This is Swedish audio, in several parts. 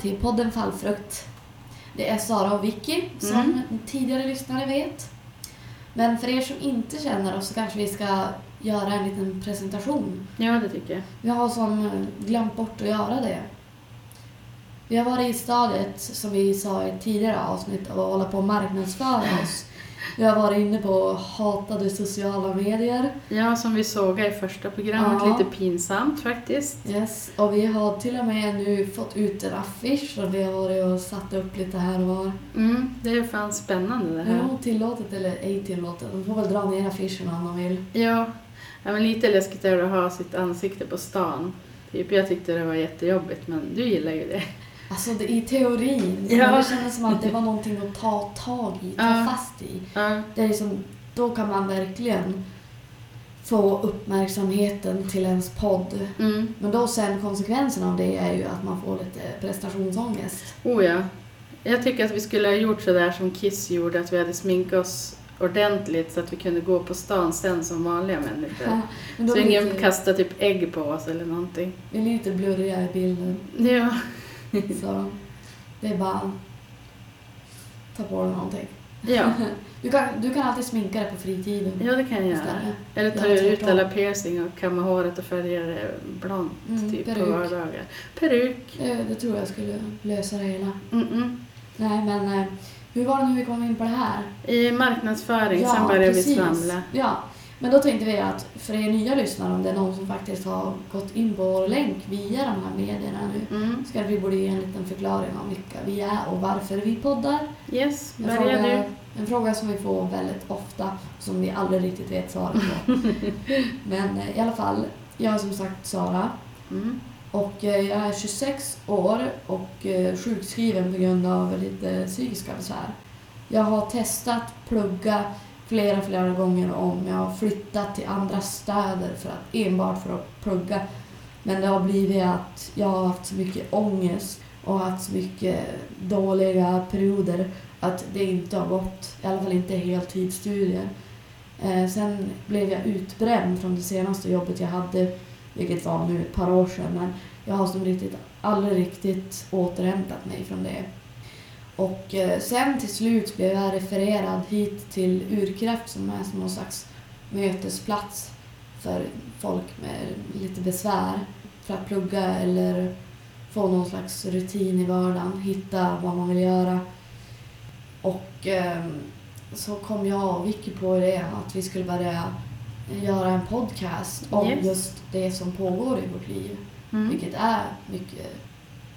till podden Fallfrukt. Det är Sara och Vicky som Mm. tidigare lyssnare vet. Men för er som inte känner oss så kanske vi ska göra en liten presentation. Ja, det tycker jag. Vi har som glömt bort att göra det. Vi har varit i stadiet, som vi sa i ett tidigare avsnitt, av att hålla på och marknadsföra oss. Vi har varit inne på hatade sociala medier. Ja, som vi såg i första programmet, Ja. lite pinsamt faktiskt. Yes. Och vi har till och med nu fått ut en affisch och vi har varit och satt upp lite här och var. Mm, det är fan spännande det här. Ja, tillåtet eller ej tillåtet. De får väl dra ner affischen om de vill. Ja, ja men lite läskigt är det att ha sitt ansikte på stan. Typ, jag tyckte det var jättejobbigt, men du gillar ju det. Alltså det, i teorin, Ja. men det kändes som att det var någonting att ta tag i, ta Ja. fast i. Ja, Det är liksom, då kan man verkligen få uppmärksamheten till ens podd. mm. Men då sen konsekvensen av det är ju att man får lite prestationsångest. Oh ja. Jag tycker att vi skulle ha gjort så där som Kiss gjorde, att vi hade sminkat oss ordentligt så att vi kunde gå på stan sen som vanliga människor. Ja, men Så ingen lite, kastar typ ägg på oss eller någonting. vi är lite blurriga i bilden. Ja. Så det är bara ta på dig någonting. Ja, Du kan, du kan alltid sminka dig på fritiden. ja det kan jag göra. Eller ta Ja, ut alla piercing och kamma håret och färga det blont Mm, typ på vardagar. Peruk. Det, det tror jag skulle lösa det hela. Mm-mm. Nej men eh, hur var det nu vi kom in på det här? I marknadsföring, sen började vi svamla. Ja, men då tänkte vi att för er nya lyssnare, om det är någon som faktiskt har gått in på vår länk via de här medierna nu, Mm. ska vi borde ge en liten förklaring om vilka vi är och varför vi poddar. Yes, En börja fråga, du. en fråga som vi får väldigt ofta, som vi aldrig riktigt vet svaret på. men eh, i alla fall, jag är som sagt Sara Mm. och eh, jag är 26 år och eh, sjukskriven på grund av lite psykiska besvär. Jag har testat plugga flera, flera gånger om. Jag har flyttat till andra städer för att, enbart för att plugga. Men det har blivit att jag har haft så mycket ångest och haft så mycket dåliga perioder att det inte har gått, i alla fall inte heltidsstudier. Eh, sen blev jag utbränd från det senaste jobbet jag hade, vilket var nu ett par år sedan. Men jag har som riktigt, aldrig riktigt återhämtat mig från det. Och eh, sen till slut blev jag refererad hit till Urkraft som är som någon slags mötesplats för folk med lite besvär för att plugga eller få någon slags rutin i vardagen, hitta vad man vill göra. Och eh, så kom jag och Vicky på idén att vi skulle börja göra en podcast om Yes. just det som pågår i vårt liv. Mm. Vilket är mycket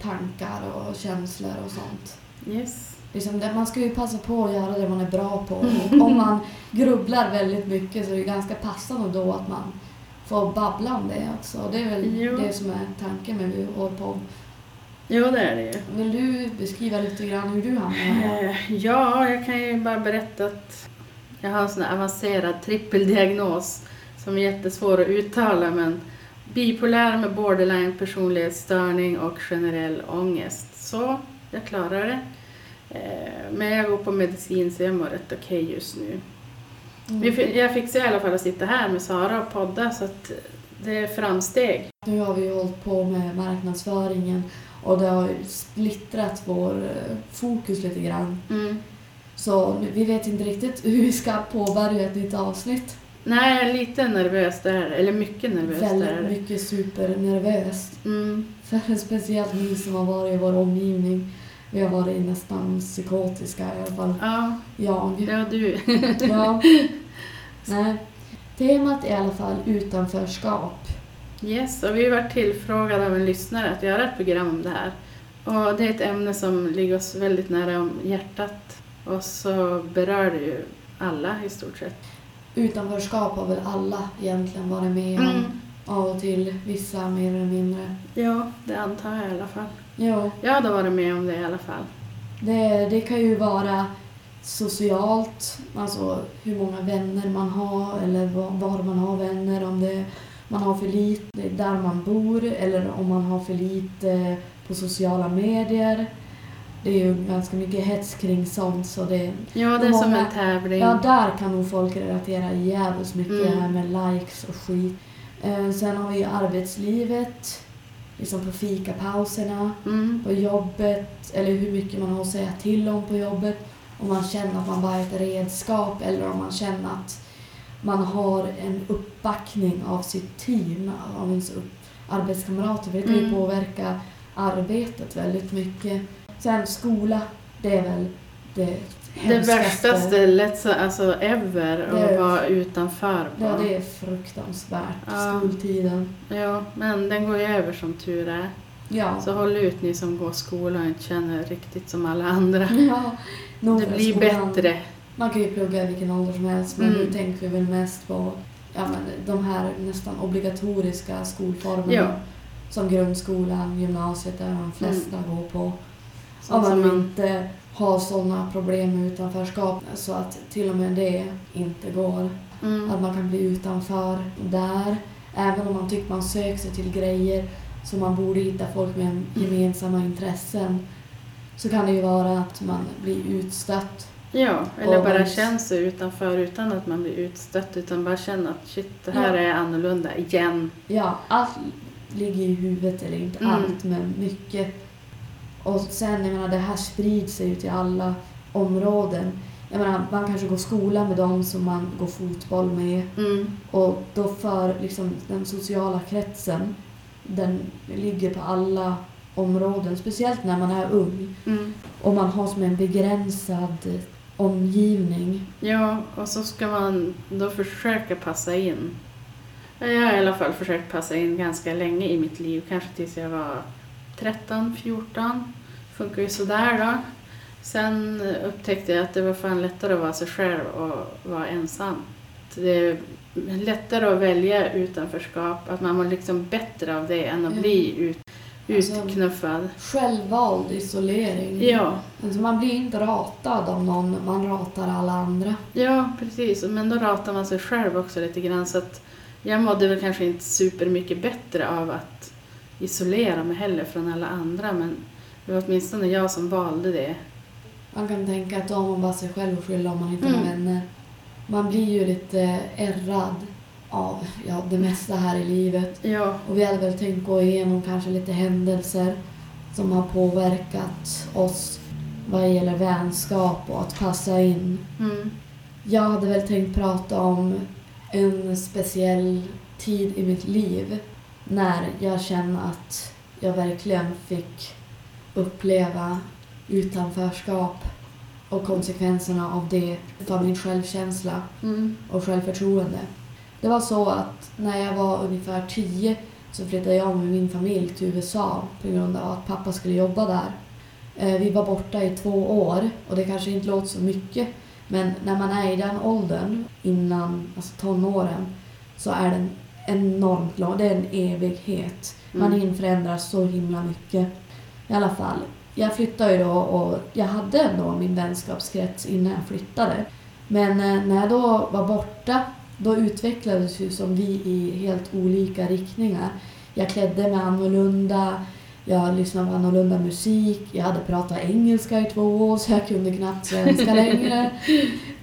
tankar och känslor och sånt. Yes. Liksom det, man ska ju passa på att göra det man är bra på. Och om man grubblar väldigt mycket så är det ganska passande då att man får babbla om det också. Det är väl Jo. det som är tanken med vår podd. Jo, det är det ju. Vill du beskriva lite grann hur du hamnade? Eh, Ja, jag kan ju bara berätta att jag har en sån avancerad trippeldiagnos som är jättesvår att uttala men bipolär med borderline personlighetsstörning och generell ångest. Så, jag klarar det. Eh, Men jag går på medicin så jag mår rätt okej just nu. Mm. Jag fixar i alla fall att sitta här med Sara och podda så att det är framsteg. Nu har vi ju hållit på med marknadsföringen och det har splittrat vår eh, fokus lite grann. Mm. Så vi vet inte riktigt hur vi ska påbörja ett nytt avsnitt. Nej, lite nervös där, eller mycket nervös Väldigt där. mycket supernervöst. Mm. För speciellt ni som har varit i vår omgivning. Vi har varit nästan psykotiska i alla fall. Ja, Jag. ja du. Ja. Nej. Temat är i alla fall utanförskap. Yes, och vi har varit tillfrågade av en lyssnare att göra ett program om det här. Och det är ett ämne som ligger oss väldigt nära om hjärtat. Och så berör det ju alla i stort sett. Utanförskap har väl alla egentligen varit med om. Mm. Av och till, vissa mer eller mindre. Ja, det antar jag i alla fall. Jo, Jag hade varit med om det i alla fall. det, det kan ju vara socialt, alltså hur många vänner man har eller var, var man har vänner, om det, man har för lite där man bor eller om man har för lite på sociala medier. Det är ju ganska mycket hets kring sånt så det, Ja, det är som Många- en tävling. ja där kan nog folk relatera jävligt mycket Mm. det här med likes och skit. Eh, sen har vi arbetslivet liksom på fikapauserna, Mm. på jobbet eller hur mycket man har att säga till om på jobbet. Om man känner att man bara är ett redskap eller om man känner att man har en uppbackning av sitt team, av ens arbetskamrater. Det kan ju Mm. påverka arbetet väldigt mycket. Sen skola, det är väl det Det värsta stället så- alltså ever att vara utanför. Ja, det är fruktansvärt. Ja. Skoltiden. Ja, men den går ju över som tur är. Ja. Så håll ut ni som går skola och inte känner riktigt som alla andra. ja. Det blir skolan. bättre. Man kan ju plugga i vilken ålder som helst men Mm. nu tänker vi väl mest på ja, men de här nästan obligatoriska skolformerna. Ja. Som grundskolan, gymnasiet där de flesta går på. Om Sånt man som inte har sådana problem med utanförskap så att till och med det inte går. mm, Att man kan bli utanför där. Även om man tycker man söker sig till grejer så man borde hitta folk med gemensamma intressen. Så kan det ju vara att man blir utstött. ja, eller bara man- känna sig utanför utan att man blir utstött. Utan bara känna att shit, det här Ja. är annorlunda igen. Ja, allt ligger i huvudet, eller inte Mm. allt, men mycket. Och sen, jag menar, det här sprids sig ju till alla områden. Jag menar, man kanske går skola med dem som man går fotboll med Mm, och då för liksom den sociala kretsen, den ligger på alla områden, speciellt när man är ung mm. och man har som en begränsad omgivning. Ja, och så ska man då försöka passa in. Ja, Jag har i alla fall försökt passa in ganska länge i mitt liv, kanske tills jag var 13, 14. Funkar ju sådär då. Sen upptäckte jag att det var fan lättare att vara sig själv och vara ensam. Det är lättare att välja utanförskap, att man mår liksom bättre av det än att Mm. bli ut, Alltså- utknuffad. Självvald isolering. Ja, Alltså man blir inte ratad av någon, man ratar alla andra. Ja, precis. Men då ratar man sig själv också lite grann. Så att jag mådde väl kanske inte supermycket bättre av att isolera mig heller från alla andra. Men det var åtminstone jag som valde det. Man kan tänka att då har man bara sig själv att skylla om man inte har Mm. vänner. Man blir ju lite ärrad av ja, det mesta här i livet. Ja, Och vi hade väl tänkt gå igenom kanske lite händelser som har påverkat oss vad gäller vänskap och att passa in. mm, Jag hade väl tänkt prata om en speciell tid i mitt liv när jag kände att jag verkligen fick uppleva utanförskap och konsekvenserna av det för min självkänsla mm, och självförtroende. Det var så att när jag var ungefär 10 så flyttade jag med min familj till USA på grund av att pappa skulle jobba där. Eh, Vi var borta i två år och det kanske inte låter så mycket men när man är i den åldern, innan alltså tonåren, så är den enormt lång. Det är en evighet. Man mm. hinner förändras så himla mycket. I alla fall, jag flyttade ju då och jag hade ändå min vänskapskrets innan jag flyttade. Men eh, när jag då var borta, då utvecklades ju som vi i helt olika riktningar. Jag klädde mig annorlunda, jag lyssnade på annorlunda musik, jag hade pratat engelska i två år så jag kunde knappt svenska längre.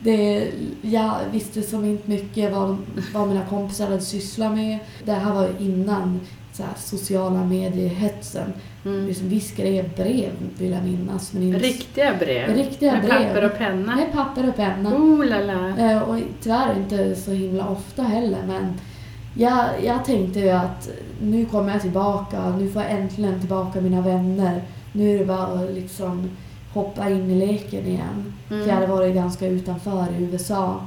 Det, jag visste som inte mycket vad, vad mina kompisar hade sysslat med. Det här var innan så här, sociala mediehetsen. Mm. Liksom, vi skrev brev, vill jag minnas. Men Riktiga brev. Riktiga Med brev. papper och penna. Med papper och penna. Oh la. Eh, Och tyvärr inte så himla ofta heller. Men jag, jag tänkte ju att nu kommer jag tillbaka. Nu får jag äntligen tillbaka mina vänner. Nu är det bara att liksom hoppa in i leken igen. För jag hade Mm. varit ganska utanför i USA.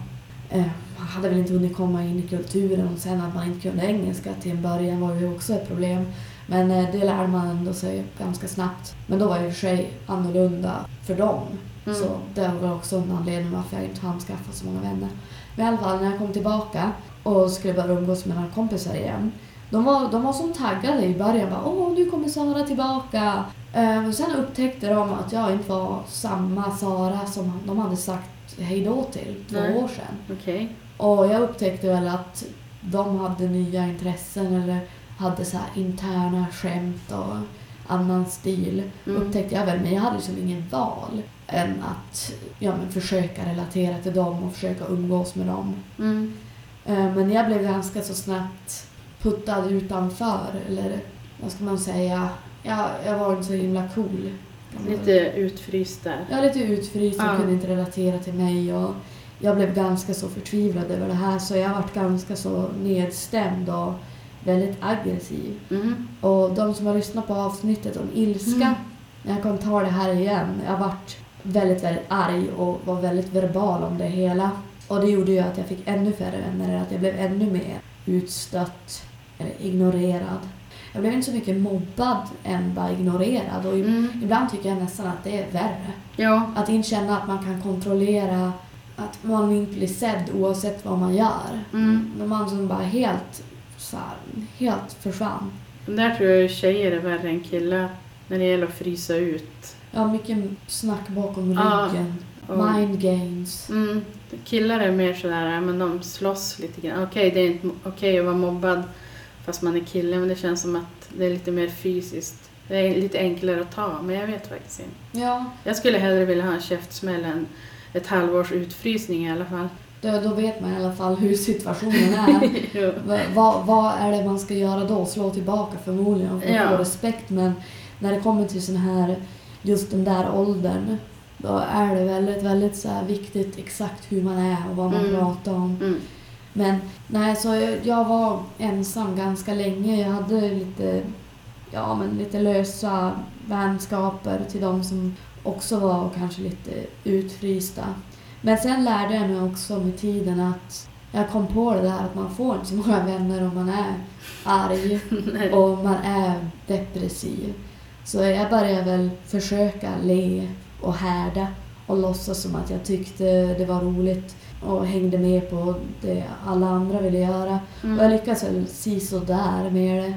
Eh, hade väl inte hunnit komma in i kulturen och sen att man inte kunde engelska till en början var ju också ett problem. Men eh, det lärde man ändå sig ganska snabbt. Men då var ju i och för sig annorlunda för dem. Mm. Så det var också en anledning varför jag inte hann skaffa så många vänner. Men i alla fall när jag kom tillbaka och skulle börja umgås med några kompisar igen. De var, de var som taggade i början. Bara, Åh, nu kommer Sara tillbaka. Eh, sen upptäckte de att jag inte var samma Sara som de hade sagt hej då till två Nej. år sedan. Okej. Och jag upptäckte väl att de hade nya intressen eller hade så här interna skämt och annan stil. Mm. Upptäckte jag väl, men jag hade liksom ingen val än att ja, men försöka relatera till dem och försöka umgås med dem. Mm. Eh, Men jag blev ganska så snabbt puttad utanför. Eller vad ska man säga, jag, jag var inte så himla cool. Lite utfryst där. Är lite utfryst och Ja. kunde inte relatera till mig. Och jag blev ganska så förtvivlad över det här så jag varit ganska så nedstämd och väldigt aggressiv. Mm. Och de som har lyssnat på avsnittet om ilska, Mm. jag kan ta det här igen. Jag varit väldigt, väldigt arg och var väldigt verbal om det hela. Och det gjorde ju att jag fick ännu färre vänner, att jag blev ännu mer utstött eller ignorerad. Jag blev inte så mycket mobbad än bara ignorerad och Mm. ibland tycker jag nästan att det är värre. Ja, Att inte känna att man kan kontrollera, att man inte blir sedd oavsett vad man gör. Mm. När man som bara helt, så här, helt försvann. där tror jag tjejer är värre än killar när det gäller att frysa ut. Ja, mycket snack bakom Ja. ryggen. Och, Mind games. mm, killar är mer sådär, ja, men de slåss lite grann. Okej, det är inte okej att vara mobbad fast man är kille, men det känns som att det är lite mer fysiskt. Det är lite enklare att ta, men jag vet faktiskt inte. Ja, Jag skulle hellre vilja ha en käftsmäll än ett halvårs utfrysning i alla fall. då, då vet man i alla fall hur situationen är. Vad, vad är det man ska göra då? Slå tillbaka förmodligen för att Ja. få respekt. Men när det kommer till sån här, just den där åldern, då är det väldigt, väldigt så viktigt exakt hur man är och vad man Mm. pratar om. Mm. Men nej, så jag, jag var ensam ganska länge. Jag hade lite, ja, men lite lösa vänskaper till de som också var kanske lite utfrysta. Men sen lärde jag mig också med tiden att jag kom på det där att man får inte så många vänner om man är arg och man är depressiv. Så jag började väl försöka le och härda och låtsas som att jag tyckte det var roligt och hängde med på det alla andra ville göra. Och jag Mm. lyckades väl si där med det.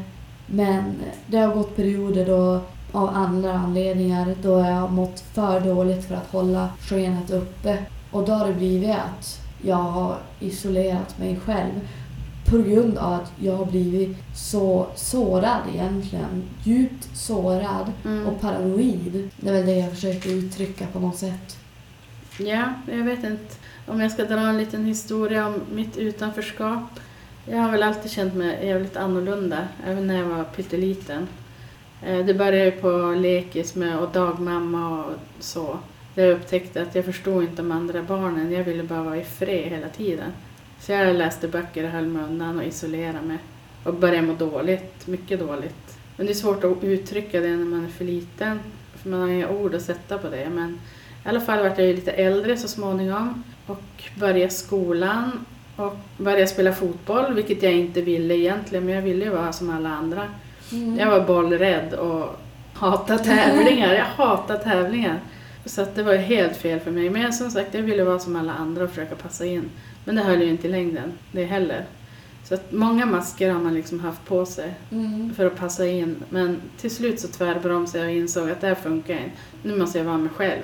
Men det har gått perioder då av andra anledningar då jag har mått för dåligt för att hålla skenet uppe. Och då har det blivit att jag har isolerat mig själv på grund av att jag har blivit så sårad egentligen. Djupt sårad Mm. och paranoid. Det är väl det jag försöker uttrycka på något sätt. Ja, jag vet inte om jag ska dra en liten historia om mitt utanförskap. Jag har väl alltid känt mig jävligt annorlunda, även när jag var pytteliten. Eh, det började på lekis med och dagmamma och så. Där jag upptäckte att jag förstod inte de andra barnen, jag ville bara vara i fred hela tiden. Så jag läste böcker och höll mig undan och isolerade mig. Och började må dåligt, mycket dåligt. Men det är svårt att uttrycka det när man är för liten, för man har inga ord att sätta på det. Men i alla fall vart jag ju lite äldre så småningom och började skolan och började spela fotboll, vilket jag inte ville egentligen, men jag ville ju vara som alla andra. Mm. Jag var bollrädd och hatade tävlingar. Jag hatade tävlingar. Så att det var helt fel för mig. Men som sagt, jag ville vara som alla andra och försöka passa in. Men det höll ju inte i längden, det heller. Så att många masker har man liksom haft på sig Mm. för att passa in. Men till slut så tvärbromsade jag och insåg att det här funkar inte. Nu måste jag vara mig själv.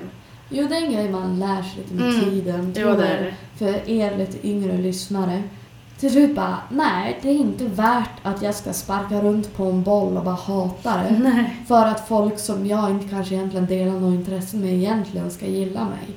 Jo, det är en grej man lär sig lite med Mm. tiden. Tror det är det. för er lite yngre lyssnare. Till slut bara, nej det är inte värt att jag ska sparka runt på en boll och bara hata det. Nej. För att folk som jag inte kanske egentligen delar något intresse med egentligen ska gilla mig.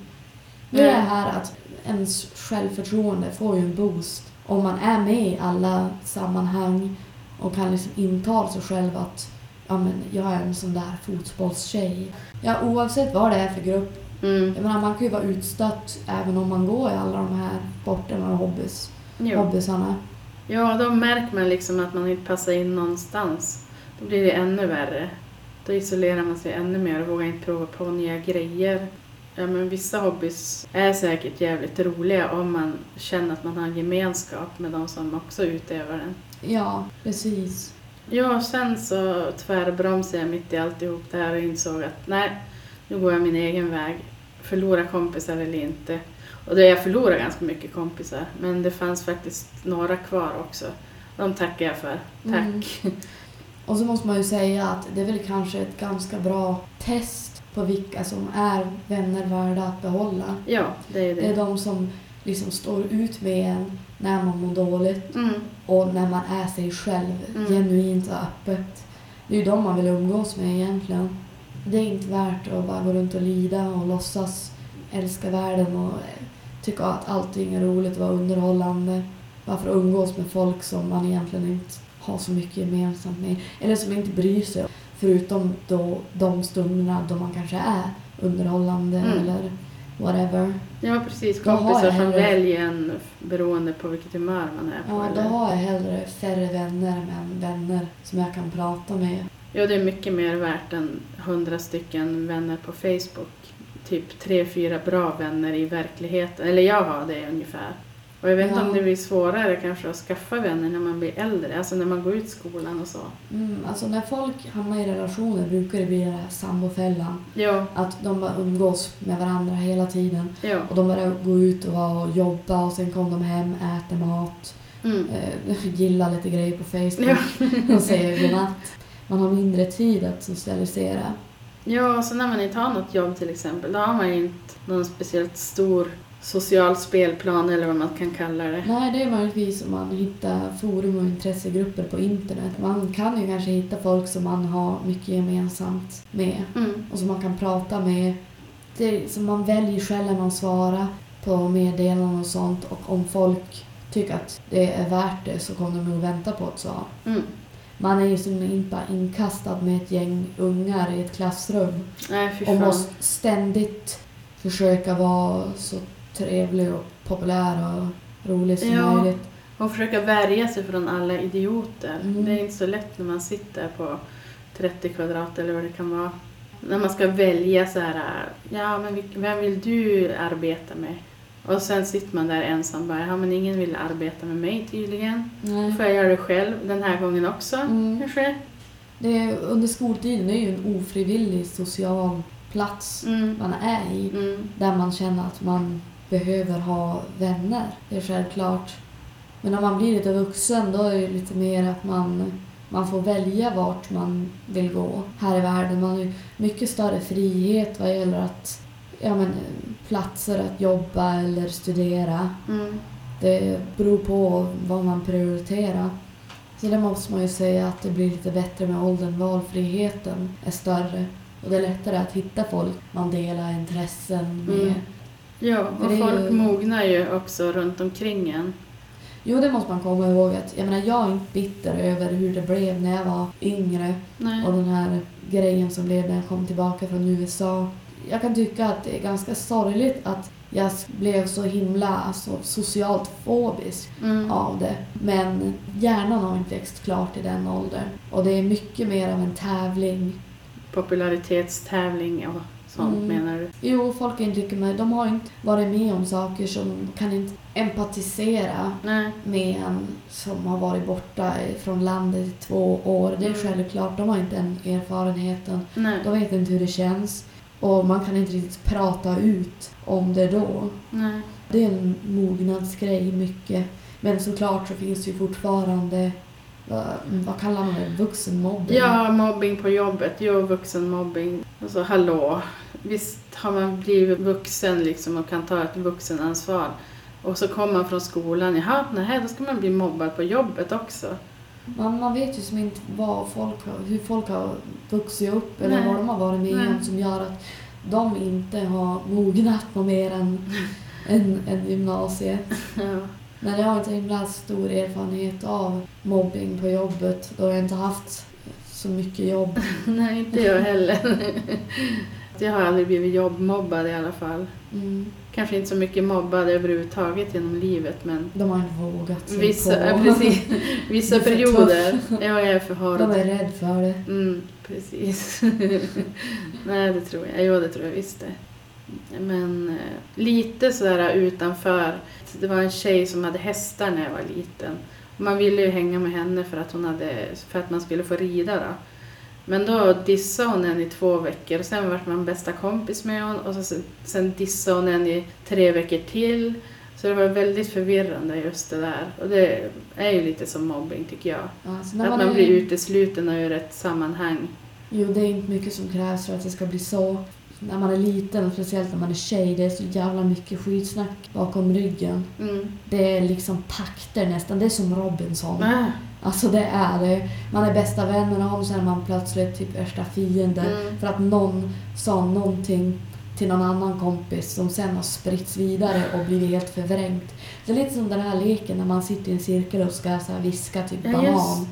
Nu är det här att ens självförtroende får ju en boost om man är med i alla sammanhang och kan liksom intala sig själv att ja, men jag är en sån där fotbollstjej. Ja, oavsett vad det är för grupp Mm. jag menar, man kan ju vara utstött även om man går i alla de här sporterna och hobbys, Jo. hobbysarna. Ja, då märker man liksom att man inte passar in någonstans. Då blir det ännu värre. Då isolerar man sig ännu mer och vågar inte prova på nya grejer. Ja, men vissa hobbys är säkert jävligt roliga om man känner att man har en gemenskap med de som också utövar den. Ja, precis. Ja, sen så tvärbromsade jag mitt i alltihop det här och insåg att nej, nu går jag min egen väg. Förlora kompisar eller inte. Och det jag förlorade ganska mycket kompisar, men det fanns faktiskt några kvar också. De tackar jag för. Tack. Mm. Och så måste man ju säga att det är väl kanske ett ganska bra test på vilka som är vänner värda att behålla. Ja, det är Det är det. de som liksom står ut med en när man mår dåligt Mm, och när man är sig själv Mm. genuint och öppet. Det är ju de man vill umgås med egentligen. Det är inte värt att bara gå runt och lida och låtsas älska världen och tycka att allting är roligt och vara underhållande. Bara för att umgås med folk som man egentligen inte ha så mycket gemensamt med. Eller som inte bryr sig. Förutom då de stunderna då man kanske är underhållande Mm. eller whatever. Ja, precis. Då har Kompisar som hellre- väljer en beroende på vilket humör man är på. Ja, då eller? har jag hellre färre vänner men vänner som jag kan prata med. Ja, det är mycket mer värt än hundra stycken vänner på Facebook. Typ tre, fyra bra vänner i verkligheten. Eller jag har det ungefär. Och jag vet inte Ja. om det blir svårare kanske att skaffa vänner när man blir äldre. Alltså när man går ut skolan och så. Mm, alltså när folk hamnar i relationer brukar det bli den här sambofällan. Ja, Att de bara umgås med varandra hela tiden. ja. Och de börjar gå ut och och jobba och sen kommer de hem, äter mat, Mm. eh, gillar lite grejer på Facebook Ja. och säger godnatt. Man har mindre tid att socialisera. Ja, så när man inte har något jobb till exempel, då har man ju inte någon speciellt stor social spelplan eller vad man kan kalla det. Nej, det är möjligtvis om man hittar forum och intressegrupper på internet. Man kan ju kanske hitta folk som man har mycket gemensamt med Mm. och som man kan prata med. Det som man väljer själv när man svarar på meddelanden och sånt och om folk tycker att det är värt det så kommer de nog vänta på ett svar. Mm. Man är ju som inte inkastad med ett gäng ungar i ett klassrum Nej, och måste ständigt försöka vara så trevlig och populär och rolig som Ja. möjligt. Och försöka värja sig från alla idioter. Mm. Det är inte så lätt när man sitter på 30 kvadrat eller vad det kan vara. När man ska välja så här, ja men vem vill du arbeta med? Och sen sitter man där ensam bara, ja men ingen vill arbeta med mig tydligen. Då Nej. får jag göra det själv den här gången också Mm. kanske. Det under skoltiden är ju en ofrivillig social plats Mm. man är i. Mm. Där man känner att man behöver ha vänner. Det är självklart. Men när man blir lite vuxen då är det lite mer att man, man får välja vart man vill gå här i världen. Man har ju mycket större frihet vad gäller att, ja, men, platser att jobba eller studera. Mm. Det beror på vad man prioriterar. Så det måste man ju säga att det blir lite bättre med åldern. Valfriheten är större. Och det är lättare att hitta folk man delar intressen med. Mm. Ja, och folk ju- mognar ju också runt omkring en. Jo, det måste man komma ihåg. Att, jag, menar, jag är inte bitter över hur det blev när jag var yngre Nej. och den här grejen som blev när jag kom tillbaka från USA. Jag kan tycka att det är ganska sorgligt att jag blev så himla alltså, socialt fobisk Mm. av det. Men hjärnan har inte växt klart i den åldern. Och det är mycket mer av en tävling. Popularitetstävling och sånt Mm. menar du? Jo, folk kan inte med. De har inte varit med om saker som kan inte empatisera Nej. med en som har varit borta från landet i två år. Det är Mm. självklart, de har inte den erfarenheten. Nej. De vet inte hur det känns. Och man kan inte riktigt prata ut om det då. Nej. Det är en mognadsgrej mycket. Men såklart så finns det ju fortfarande, vad, kallar man det, vuxenmobbning? Ja, mobbing på jobbet. Jo, vuxenmobbing. Alltså, hallå. Visst har man blivit vuxen liksom och kan ta ett vuxenansvar. Och så kommer man från skolan. Jaha, nej, då ska man bli mobbad på jobbet också. Man, man vet ju som inte vad folk har, hur folk har vuxit upp eller Nej. vad de har varit med om som gör att de inte har mognat på mer än, än, än gymnasiet. Ja. Men jag har inte himla stor erfarenhet av mobbing på jobbet då jag inte haft så mycket jobb. nej, inte jag heller. Jag har aldrig blivit jobbmobbad i alla fall. Mm. Kanske inte så mycket mobbad överhuvudtaget genom livet men De har inte vågat sig vissa, på. ja, precis, vissa perioder. Ja, jag är för hård. De är rädda för det. Mm, precis. Nej, det tror jag. Jo, det tror jag visst det. Men eh, lite sådär utanför. Det var en tjej som hade hästar när jag var liten. Man ville ju hänga med henne för att, hon hade, för att man skulle få rida då. Men då dissade hon en i två veckor och sen vart man bästa kompis med hon och så, sen dissade hon en i tre veckor till. Så det var väldigt förvirrande just det där. Och det är ju lite som mobbing tycker jag. När Att man är, blir utesluten ur ett sammanhang. Jo, det är inte mycket som krävs för att det ska bli så. När man är liten, och speciellt när man är tjej, det är så jävla mycket skitsnack bakom ryggen. Mm. Det är liksom pakter nästan. Det är som Robinson. Ah. Alltså det är det. Man är bästa vän med någon och sen är man plötsligt typ värsta fienden. Mm. För att någon sa någonting till någon annan kompis som sen har spritts vidare och blivit helt förvrängt. Det är lite som den här leken när man sitter i en cirkel och ska så viska typ Ja, banan.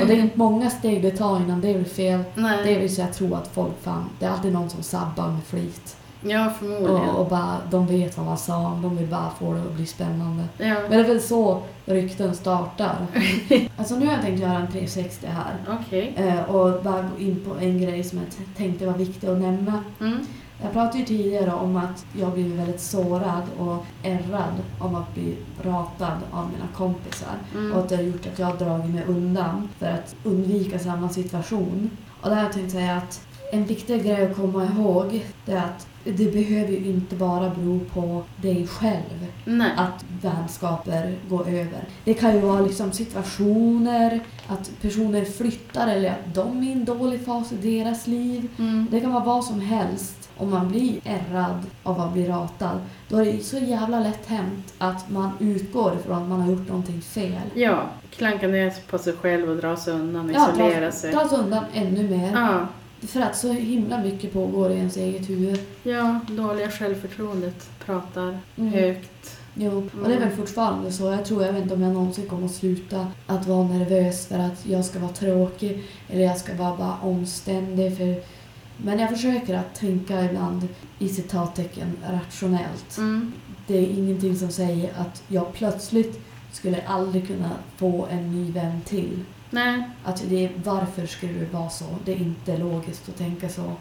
Och det är inte många steg det tar innan det blir fel. Nej. Det vill säga jag tror att folk fan, det är alltid någon som sabbar med flit. Ja, förmodligen. Och, och bara, de vet vad man sa, de vill bara få det att bli spännande. Ja. Men det är väl så rykten startar. alltså nu har jag tänkt göra en 360 här. Okej. Eh, och bara gå in på en grej som jag tänkte var viktig att nämna. Mm. Jag pratade ju tidigare om att jag blivit väldigt sårad och ärrad av att bli ratad av mina kompisar. Mm. Och att det har gjort att jag har dragit mig undan för att undvika samma situation. Och där har jag tänkt säga att en viktig grej att komma ihåg det är att det behöver ju inte bara bero på dig själv Nej. att vänskaper går över. Det kan ju vara liksom situationer, att personer flyttar eller att de är i en dålig fas i deras liv. Mm. Det kan vara vad som helst. Om man blir ärrad av att bli ratad, då är det så jävla lätt hänt att man utgår ifrån att man har gjort någonting fel. Ja, klanka ner på sig själv och dra sig undan, Ja, isolera dra, sig. dra sig undan ännu mer. Ja, För att så himla mycket pågår i ens eget huvud. ja, dåliga självförtroendet pratar Mm. högt. Jo, och det är väl Mm. fortfarande så. Jag tror, jag vet inte om jag någonsin kommer att sluta att vara nervös för att jag ska vara tråkig eller jag ska vara bara omständig. För... Men jag försöker att tänka ibland i citattecken rationellt. Mm. Det är ingenting som säger att jag plötsligt skulle aldrig kunna få en ny vän till. Nej, Att det är, varför skulle det vara så? Det är inte logiskt att tänka så.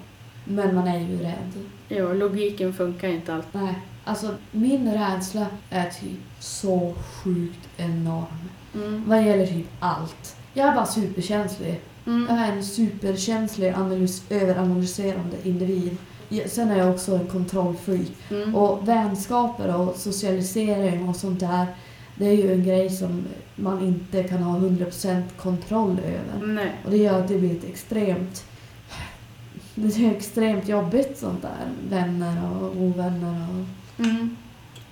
Men man är ju rädd. jo, logiken funkar inte alltid. Nej, alltså min rädsla är typ så sjukt enorm. Mm. Vad gäller typ allt. Jag är bara superkänslig. Jag Mm. är en superkänslig, analys- överanalyserande individ. Sen är jag också en kontrollfreak. Mm. Och vänskaper och socialisering och sånt där, det är ju en grej som man inte kan ha 100% kontroll över. Nej. Och det gör att det blir ett extremt det är extremt jobbigt sånt där. Vänner och ovänner och... Mm.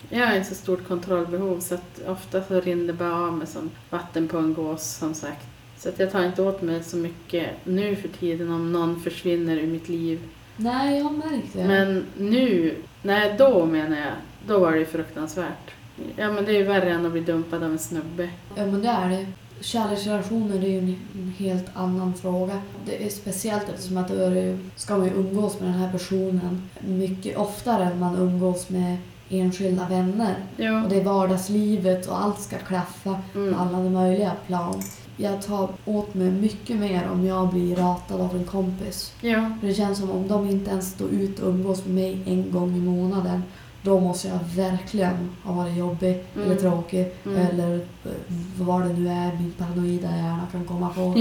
Jag har inte så stort kontrollbehov så att ofta så rinner det bara av mig som vatten på en gås som sagt. Så att jag tar inte åt mig så mycket nu för tiden om någon försvinner ur mitt liv. Nej, jag har märkt det. Men nu, nej då menar jag, då var det fruktansvärt. Ja men det är ju värre än att bli dumpad av en snubbe. Ja men det är det. Kärleksrelationer är ju en, helt annan fråga. Det är speciellt eftersom att då ska man ju umgås med den här personen mycket oftare än man umgås med enskilda vänner. Jo. Och det är vardagslivet och allt ska klaffa på Mm. alla de möjliga plan. Jag tar åt mig mycket mer om jag blir ratad av en kompis. Ja. För det känns som om de inte ens står ut och umgås med mig en gång i månaden. Då måste jag verkligen ha varit jobbig Mm. eller tråkig Mm. eller eh, vad det nu är min paranoida hjärna kan komma på.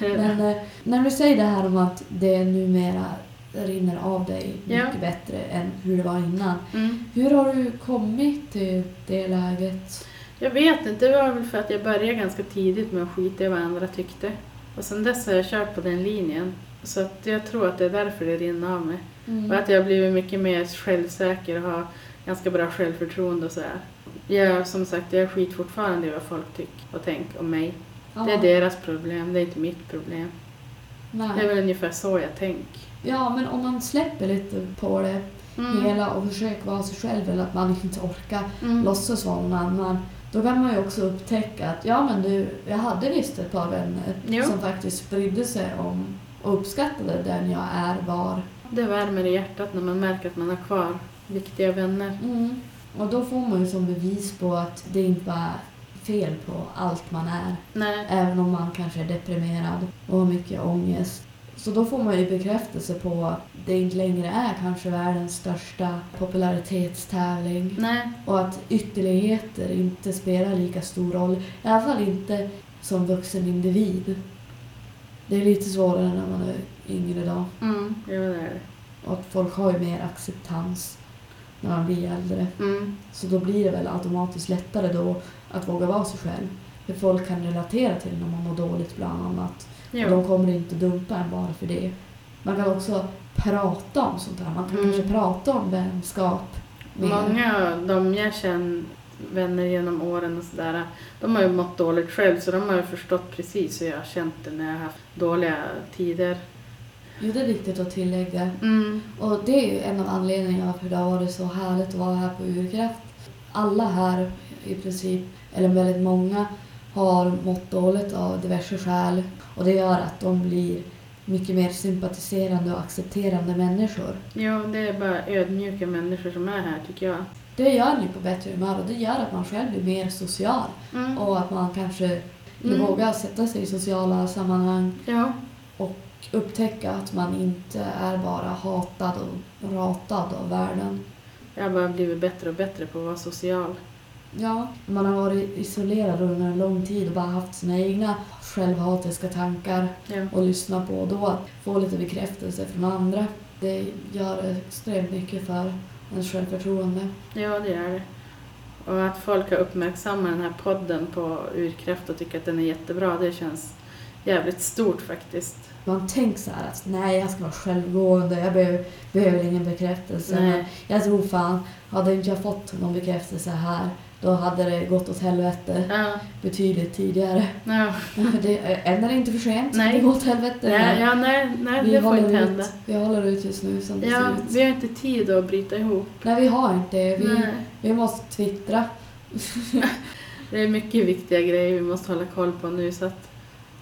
Men eh, när du säger det här om att det numera rinner av dig Ja. mycket bättre än hur det var innan. Mm. Hur har du kommit till det läget? Jag vet inte, det var väl för att jag började ganska tidigt med att skita i vad andra tyckte. Och sen dess har jag kört på den linjen. Så att jag tror att det är därför det rinner av mig. Mm. Och att jag har blivit mycket mer självsäker och har ganska bra självförtroende och sådär. Jag, som sagt, jag skit fortfarande i vad folk tycker och tänker om mig. Ja. Det är deras problem, det är inte mitt problem. Nej. Det är väl ungefär så jag tänker. Ja, men om man släpper lite på det Mm. hela och försöker vara sig själv eller att man inte orkar Mm. låtsas vara någon annan. Då kan man ju också upptäcka att ja men du, jag hade visst ett par vänner Jo. som faktiskt brydde sig om och uppskattade den jag är, var. Det värmer i hjärtat när man märker att man har kvar viktiga vänner. Mm. Och då får man ju som bevis på att det inte bara är fel på allt man är. Nej. Även om man kanske är deprimerad och har mycket ångest. Så då får man ju bekräftelse på att det inte längre är kanske världens största popularitetstävling. Nej. Och att ytterligheter inte spelar lika stor roll. I alla fall inte som vuxen individ. Det är lite svårare när man är yngre då. Mm. Jo, det är det. Och folk har ju mer acceptans när man blir äldre. Mm. Så då blir det väl automatiskt lättare då att våga vara sig själv. För folk kan relatera till när man mår dåligt bland annat. Och Jo. de kommer inte dumpa en bara för det. Man kan också prata om sånt här. Man kan Mm. kanske prata om vänskap. mer. Många av de jag känner, vänner genom åren och sådär, de har ju mått dåligt själv så de har ju förstått precis hur jag har känt det när jag har haft dåliga tider. Jo, det är viktigt att tillägga. Mm. Och det är ju en av anledningarna varför det har varit så härligt att vara här på Urkraft. Alla här i princip, eller väldigt många, har mått dåligt av diverse skäl. Och det gör att de blir mycket mer sympatiserande och accepterande människor. Ja, det är bara ödmjuka människor som är här tycker jag. Det gör en ju på bättre humör och det gör att man själv blir mer social. Mm. Och att man kanske Mm. vågar sätta sig i sociala sammanhang Ja, upptäcka att man inte är bara hatad och ratad av världen. jag har bara blivit bättre och bättre på att vara social. Ja, man har varit isolerad under en lång tid och bara haft sina egna självhatiska tankar Ja. lyssna på. Då att få lite bekräftelse från andra, det gör extremt mycket för ens självförtroende. ja, det är det. Och att folk har uppmärksammat den här podden på Urkraft och tycker att den är jättebra, det känns jävligt stort faktiskt. Man tänker så här att nej, jag ska vara självgående, jag behöver, behöver ingen bekräftelse. Men Nej. jag tror fan, hade inte jag fått någon bekräftelse här, då hade det gått åt helvete Ja, betydligt tidigare. ja. Det, än är det inte för sent, Nej. det går åt helvete. Nej, ja, nej, nej vi, det får inte ut, hända. vi håller ut just nu som det Ja, ser ut. vi har inte tid att bryta ihop. Nej, vi har inte. Vi, Nej. vi måste twittra. Det är mycket viktiga grejer vi måste hålla koll på nu så att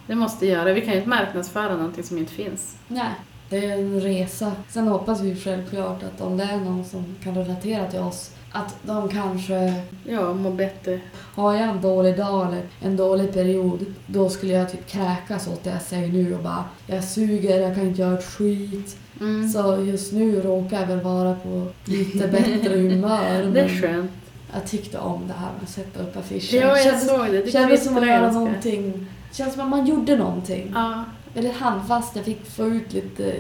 det måste göra. Vi kan ju inte marknadsföra någonting som inte finns. Nej, det är en resa. Sen hoppas vi självklart att om det är någon som kan relatera till oss, att de kanske Ja, må bättre. har jag en dålig dag eller en dålig period, då skulle jag typ kräkas åt det jag säger nu och bara jag suger, jag kan inte göra ett skit. Mm. Så just nu råkar jag väl vara på lite bättre humör. Det är skönt. Jag tyckte om det här med att sätta upp affischer. Ja, jag kändes, såg det. Det kändes som att göra någonting. Känns som att man gjorde någonting. Ja, Väldigt handfast. Jag fick få ut lite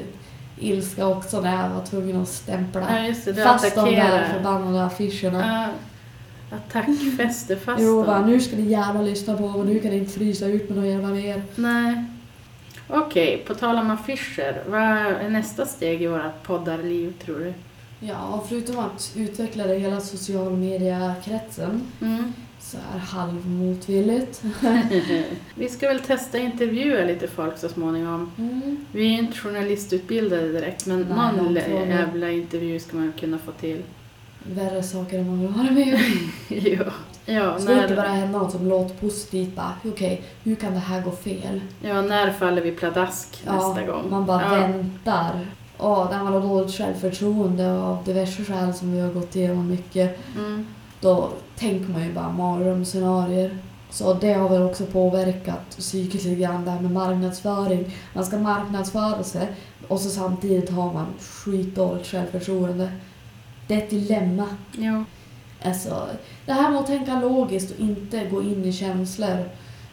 ilska också när jag var tvungen att stämpla. ja, just det. Fast de där förbannade affischerna. Ja, attackfäste fast Jo, bara, nu ska ni gärna lyssna på och nu kan ni inte frysa ut med något jävla mer. Nej. Okej, på tal om affischer. Vad är nästa steg i vårt poddarliv tror du? Ja, förutom att utveckla det hela social media-kretsen Mm. Så är halvmotvilligt. Vi ska väl testa intervjua lite folk så småningom. Mm. Vi är inte journalistutbildade direkt men Nej, någon det. jävla intervju ska man kunna få till. Värre saker än man vill vara med om. ja. ja, Så fort det när, bara händer något som låter positivt, bara okej, hur kan det här gå fel? ja, när faller vi pladask nästa gång? Man bara ja. väntar. Och när man har dåligt självförtroende av diverse skäl som vi har gått igenom mycket, Mm. Då tänker man ju bara mardrömsscenarier. Så det har väl också påverkat psykiskt lite grann det här med marknadsföring. Man ska marknadsföra sig och så samtidigt har man skitdåligt självförtroende. Det är ett dilemma. Ja. Alltså, det här med att tänka logiskt och inte gå in i känslor,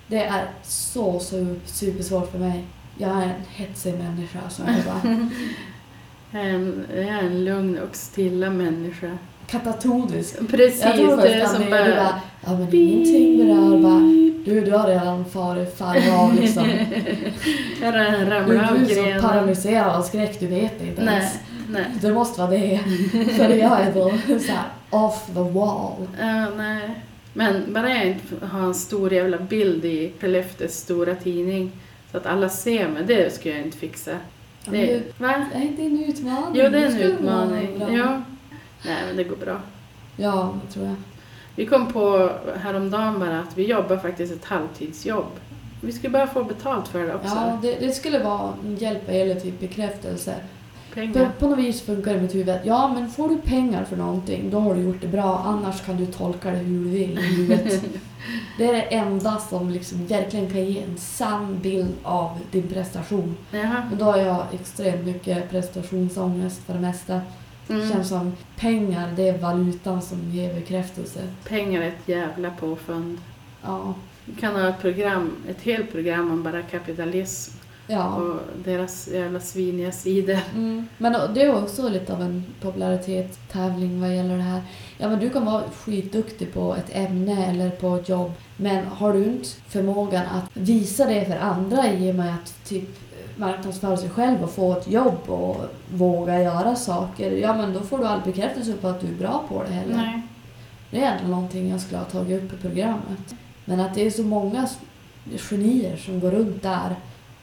det är så, så supersvårt för mig. Jag är en hetsig människa. Så jag bara jag är en lugn och stilla människa. Katatonisk. Precis, Jag tror du är som bara... du bara, ja men ingenting berör bara, du, du har redan farit farit av liksom. Jag Du, ramlar av du är så grenen. paralyserad av skräck, du vet inte ens. Nej, nej. Det måste vara det. För jag är då så här off the wall. Ja, nej. Men bara jag inte har en stor jävla bild i Skellefteås stora tidning så att alla ser mig, det skulle jag inte fixa. Ja, Det, du, va? är inte en utmaning? Jo, det är Det en utmaning. Ja. Nej, men det går bra. Ja, det tror jag. Vi kom på häromdagen bara att vi jobbar faktiskt ett halvtidsjobb. Vi skulle bara få betalt för det också. Ja, det, det skulle vara en hjälp eller typ bekräftelse. För Pengar. på något vis funkar det i mitt huvud ja, men får du pengar för någonting, då har du gjort det bra. Annars kan du tolka det hur du vill huvudet. Det är det enda som liksom verkligen kan ge en sann bild av din prestation. Jaha. Men då har jag extremt mycket prestationsångest för det mesta. Mm. känns som pengar, det är valutan som ger bekräftelse. Pengar är ett jävla påfund. Ja. Vi kan ha ett program, ett helt program om bara kapitalism ja. och deras jävla sviniga sidor. Mm. Men det är också lite av en popularitetstävling vad gäller det här. Ja men du kan vara skitduktig på ett ämne eller på ett jobb men har du inte förmågan att visa det för andra i och med att typ marknadsföra sig själv och få ett jobb och våga göra saker, ja men då får du all bekräftelse på att du är bra på det heller. Nej. Det är egentligen någonting jag skulle ha tagit upp i programmet. Men att det är så många genier som går runt där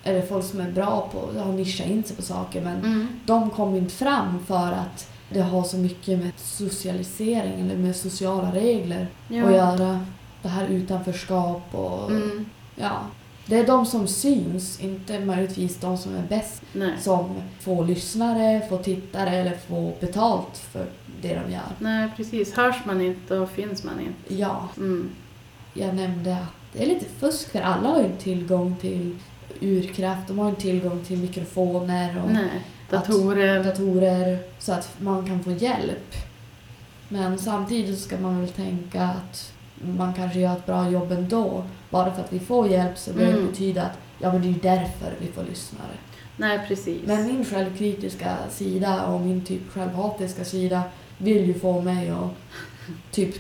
eller folk som är bra på att nischa in sig på saker men Mm. de kommer inte fram för att det har så mycket med socialisering eller med sociala regler Ja. att göra. Det här utanförskap och Mm. ja. Det är de som syns, inte möjligtvis de som är bäst Nej. som får lyssnare, får tittare eller får betalt för det de gör. Nej, precis. Hörs man inte då finns man inte. Ja, Mm. jag nämnde att det är lite fusk för alla har ju tillgång till urkraft, de har inte tillgång till mikrofoner och Nej. Datorer. datorer så att man kan få hjälp. Men samtidigt ska man väl tänka att man kanske gör ett bra jobb ändå. Bara för att vi får hjälp så behöver det Mm. betyda att ja, men det är därför vi får lyssnare. Nej, precis. Men min självkritiska sida och min typ självhatiska sida vill ju få mig att typ...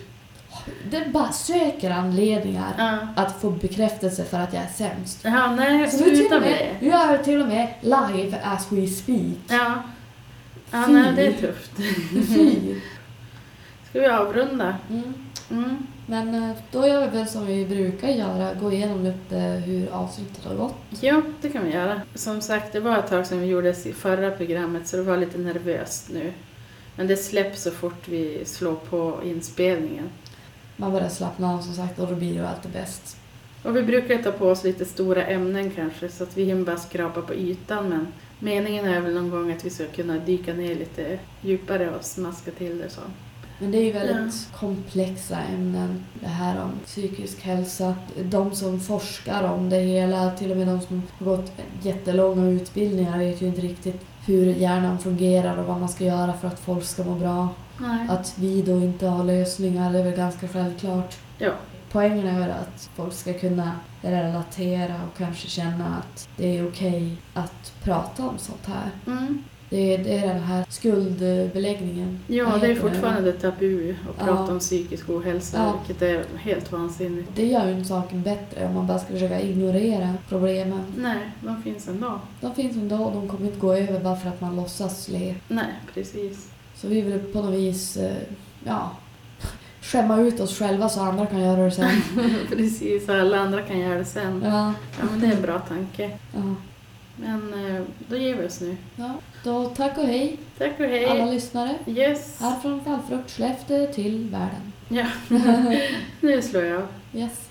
Den bara söker anledningar Ja. att få bekräftelse för att jag är sämst. Jaha, nej, Så sluta och med med, det. nu är jag till och med live as we speak. Ja. Ja, Fy. nej, det är tufft. Fy! Ska vi avrunda? Mm. Mm. Men eh, då gör vi väl som vi brukar göra, gå igenom lite hur avsnittet har gått. Ja, det kan vi göra. Som sagt, det var ett tag sedan vi gjorde det i förra programmet så det var lite nervöst nu. Men det släpps så fort vi slår på inspelningen. Man börjar slappna av som sagt och då blir det alltid bäst. Och vi brukar ta på oss lite stora ämnen kanske så att vi hinner bara skrapa på ytan men meningen är väl någon gång att vi ska kunna dyka ner lite djupare och smaska till det så. Men det är ju väldigt komplexa ämnen. Det här om psykisk hälsa. De som forskar om det hela, till och med de som har gått jättelånga utbildningar vet ju inte riktigt hur hjärnan fungerar och vad man ska göra för att folk ska må bra. Nej. Att vi då inte har lösningar det är väl ganska självklart. Ja. Poängen är väl att folk ska kunna relatera och kanske känna att det är okej att prata om sånt här. Mm. Det är, det är den här skuldbeläggningen. Ja, det är fortfarande tabu att Ja. prata om psykisk ohälsa, Ja. vilket är helt vansinnigt. Det gör ju inte saken bättre om man bara ska försöka ignorera problemen. Nej, de finns ändå. De finns ändå och de kommer inte gå över bara för att man låtsas le. Nej, precis. Så vi vill på något vis, eh, ja, skämma ut oss själva så andra kan göra det sen. precis, och alla andra kan göra det sen. Ja, Ja, men det är en bra tanke. ja. Men eh, då ger vi oss nu. ja. Då tack och hej Tack och alla hej. lyssnare. Yes. Här från Fallfrukt Skellefteå till världen. Ja. nu slår jag av. Yes.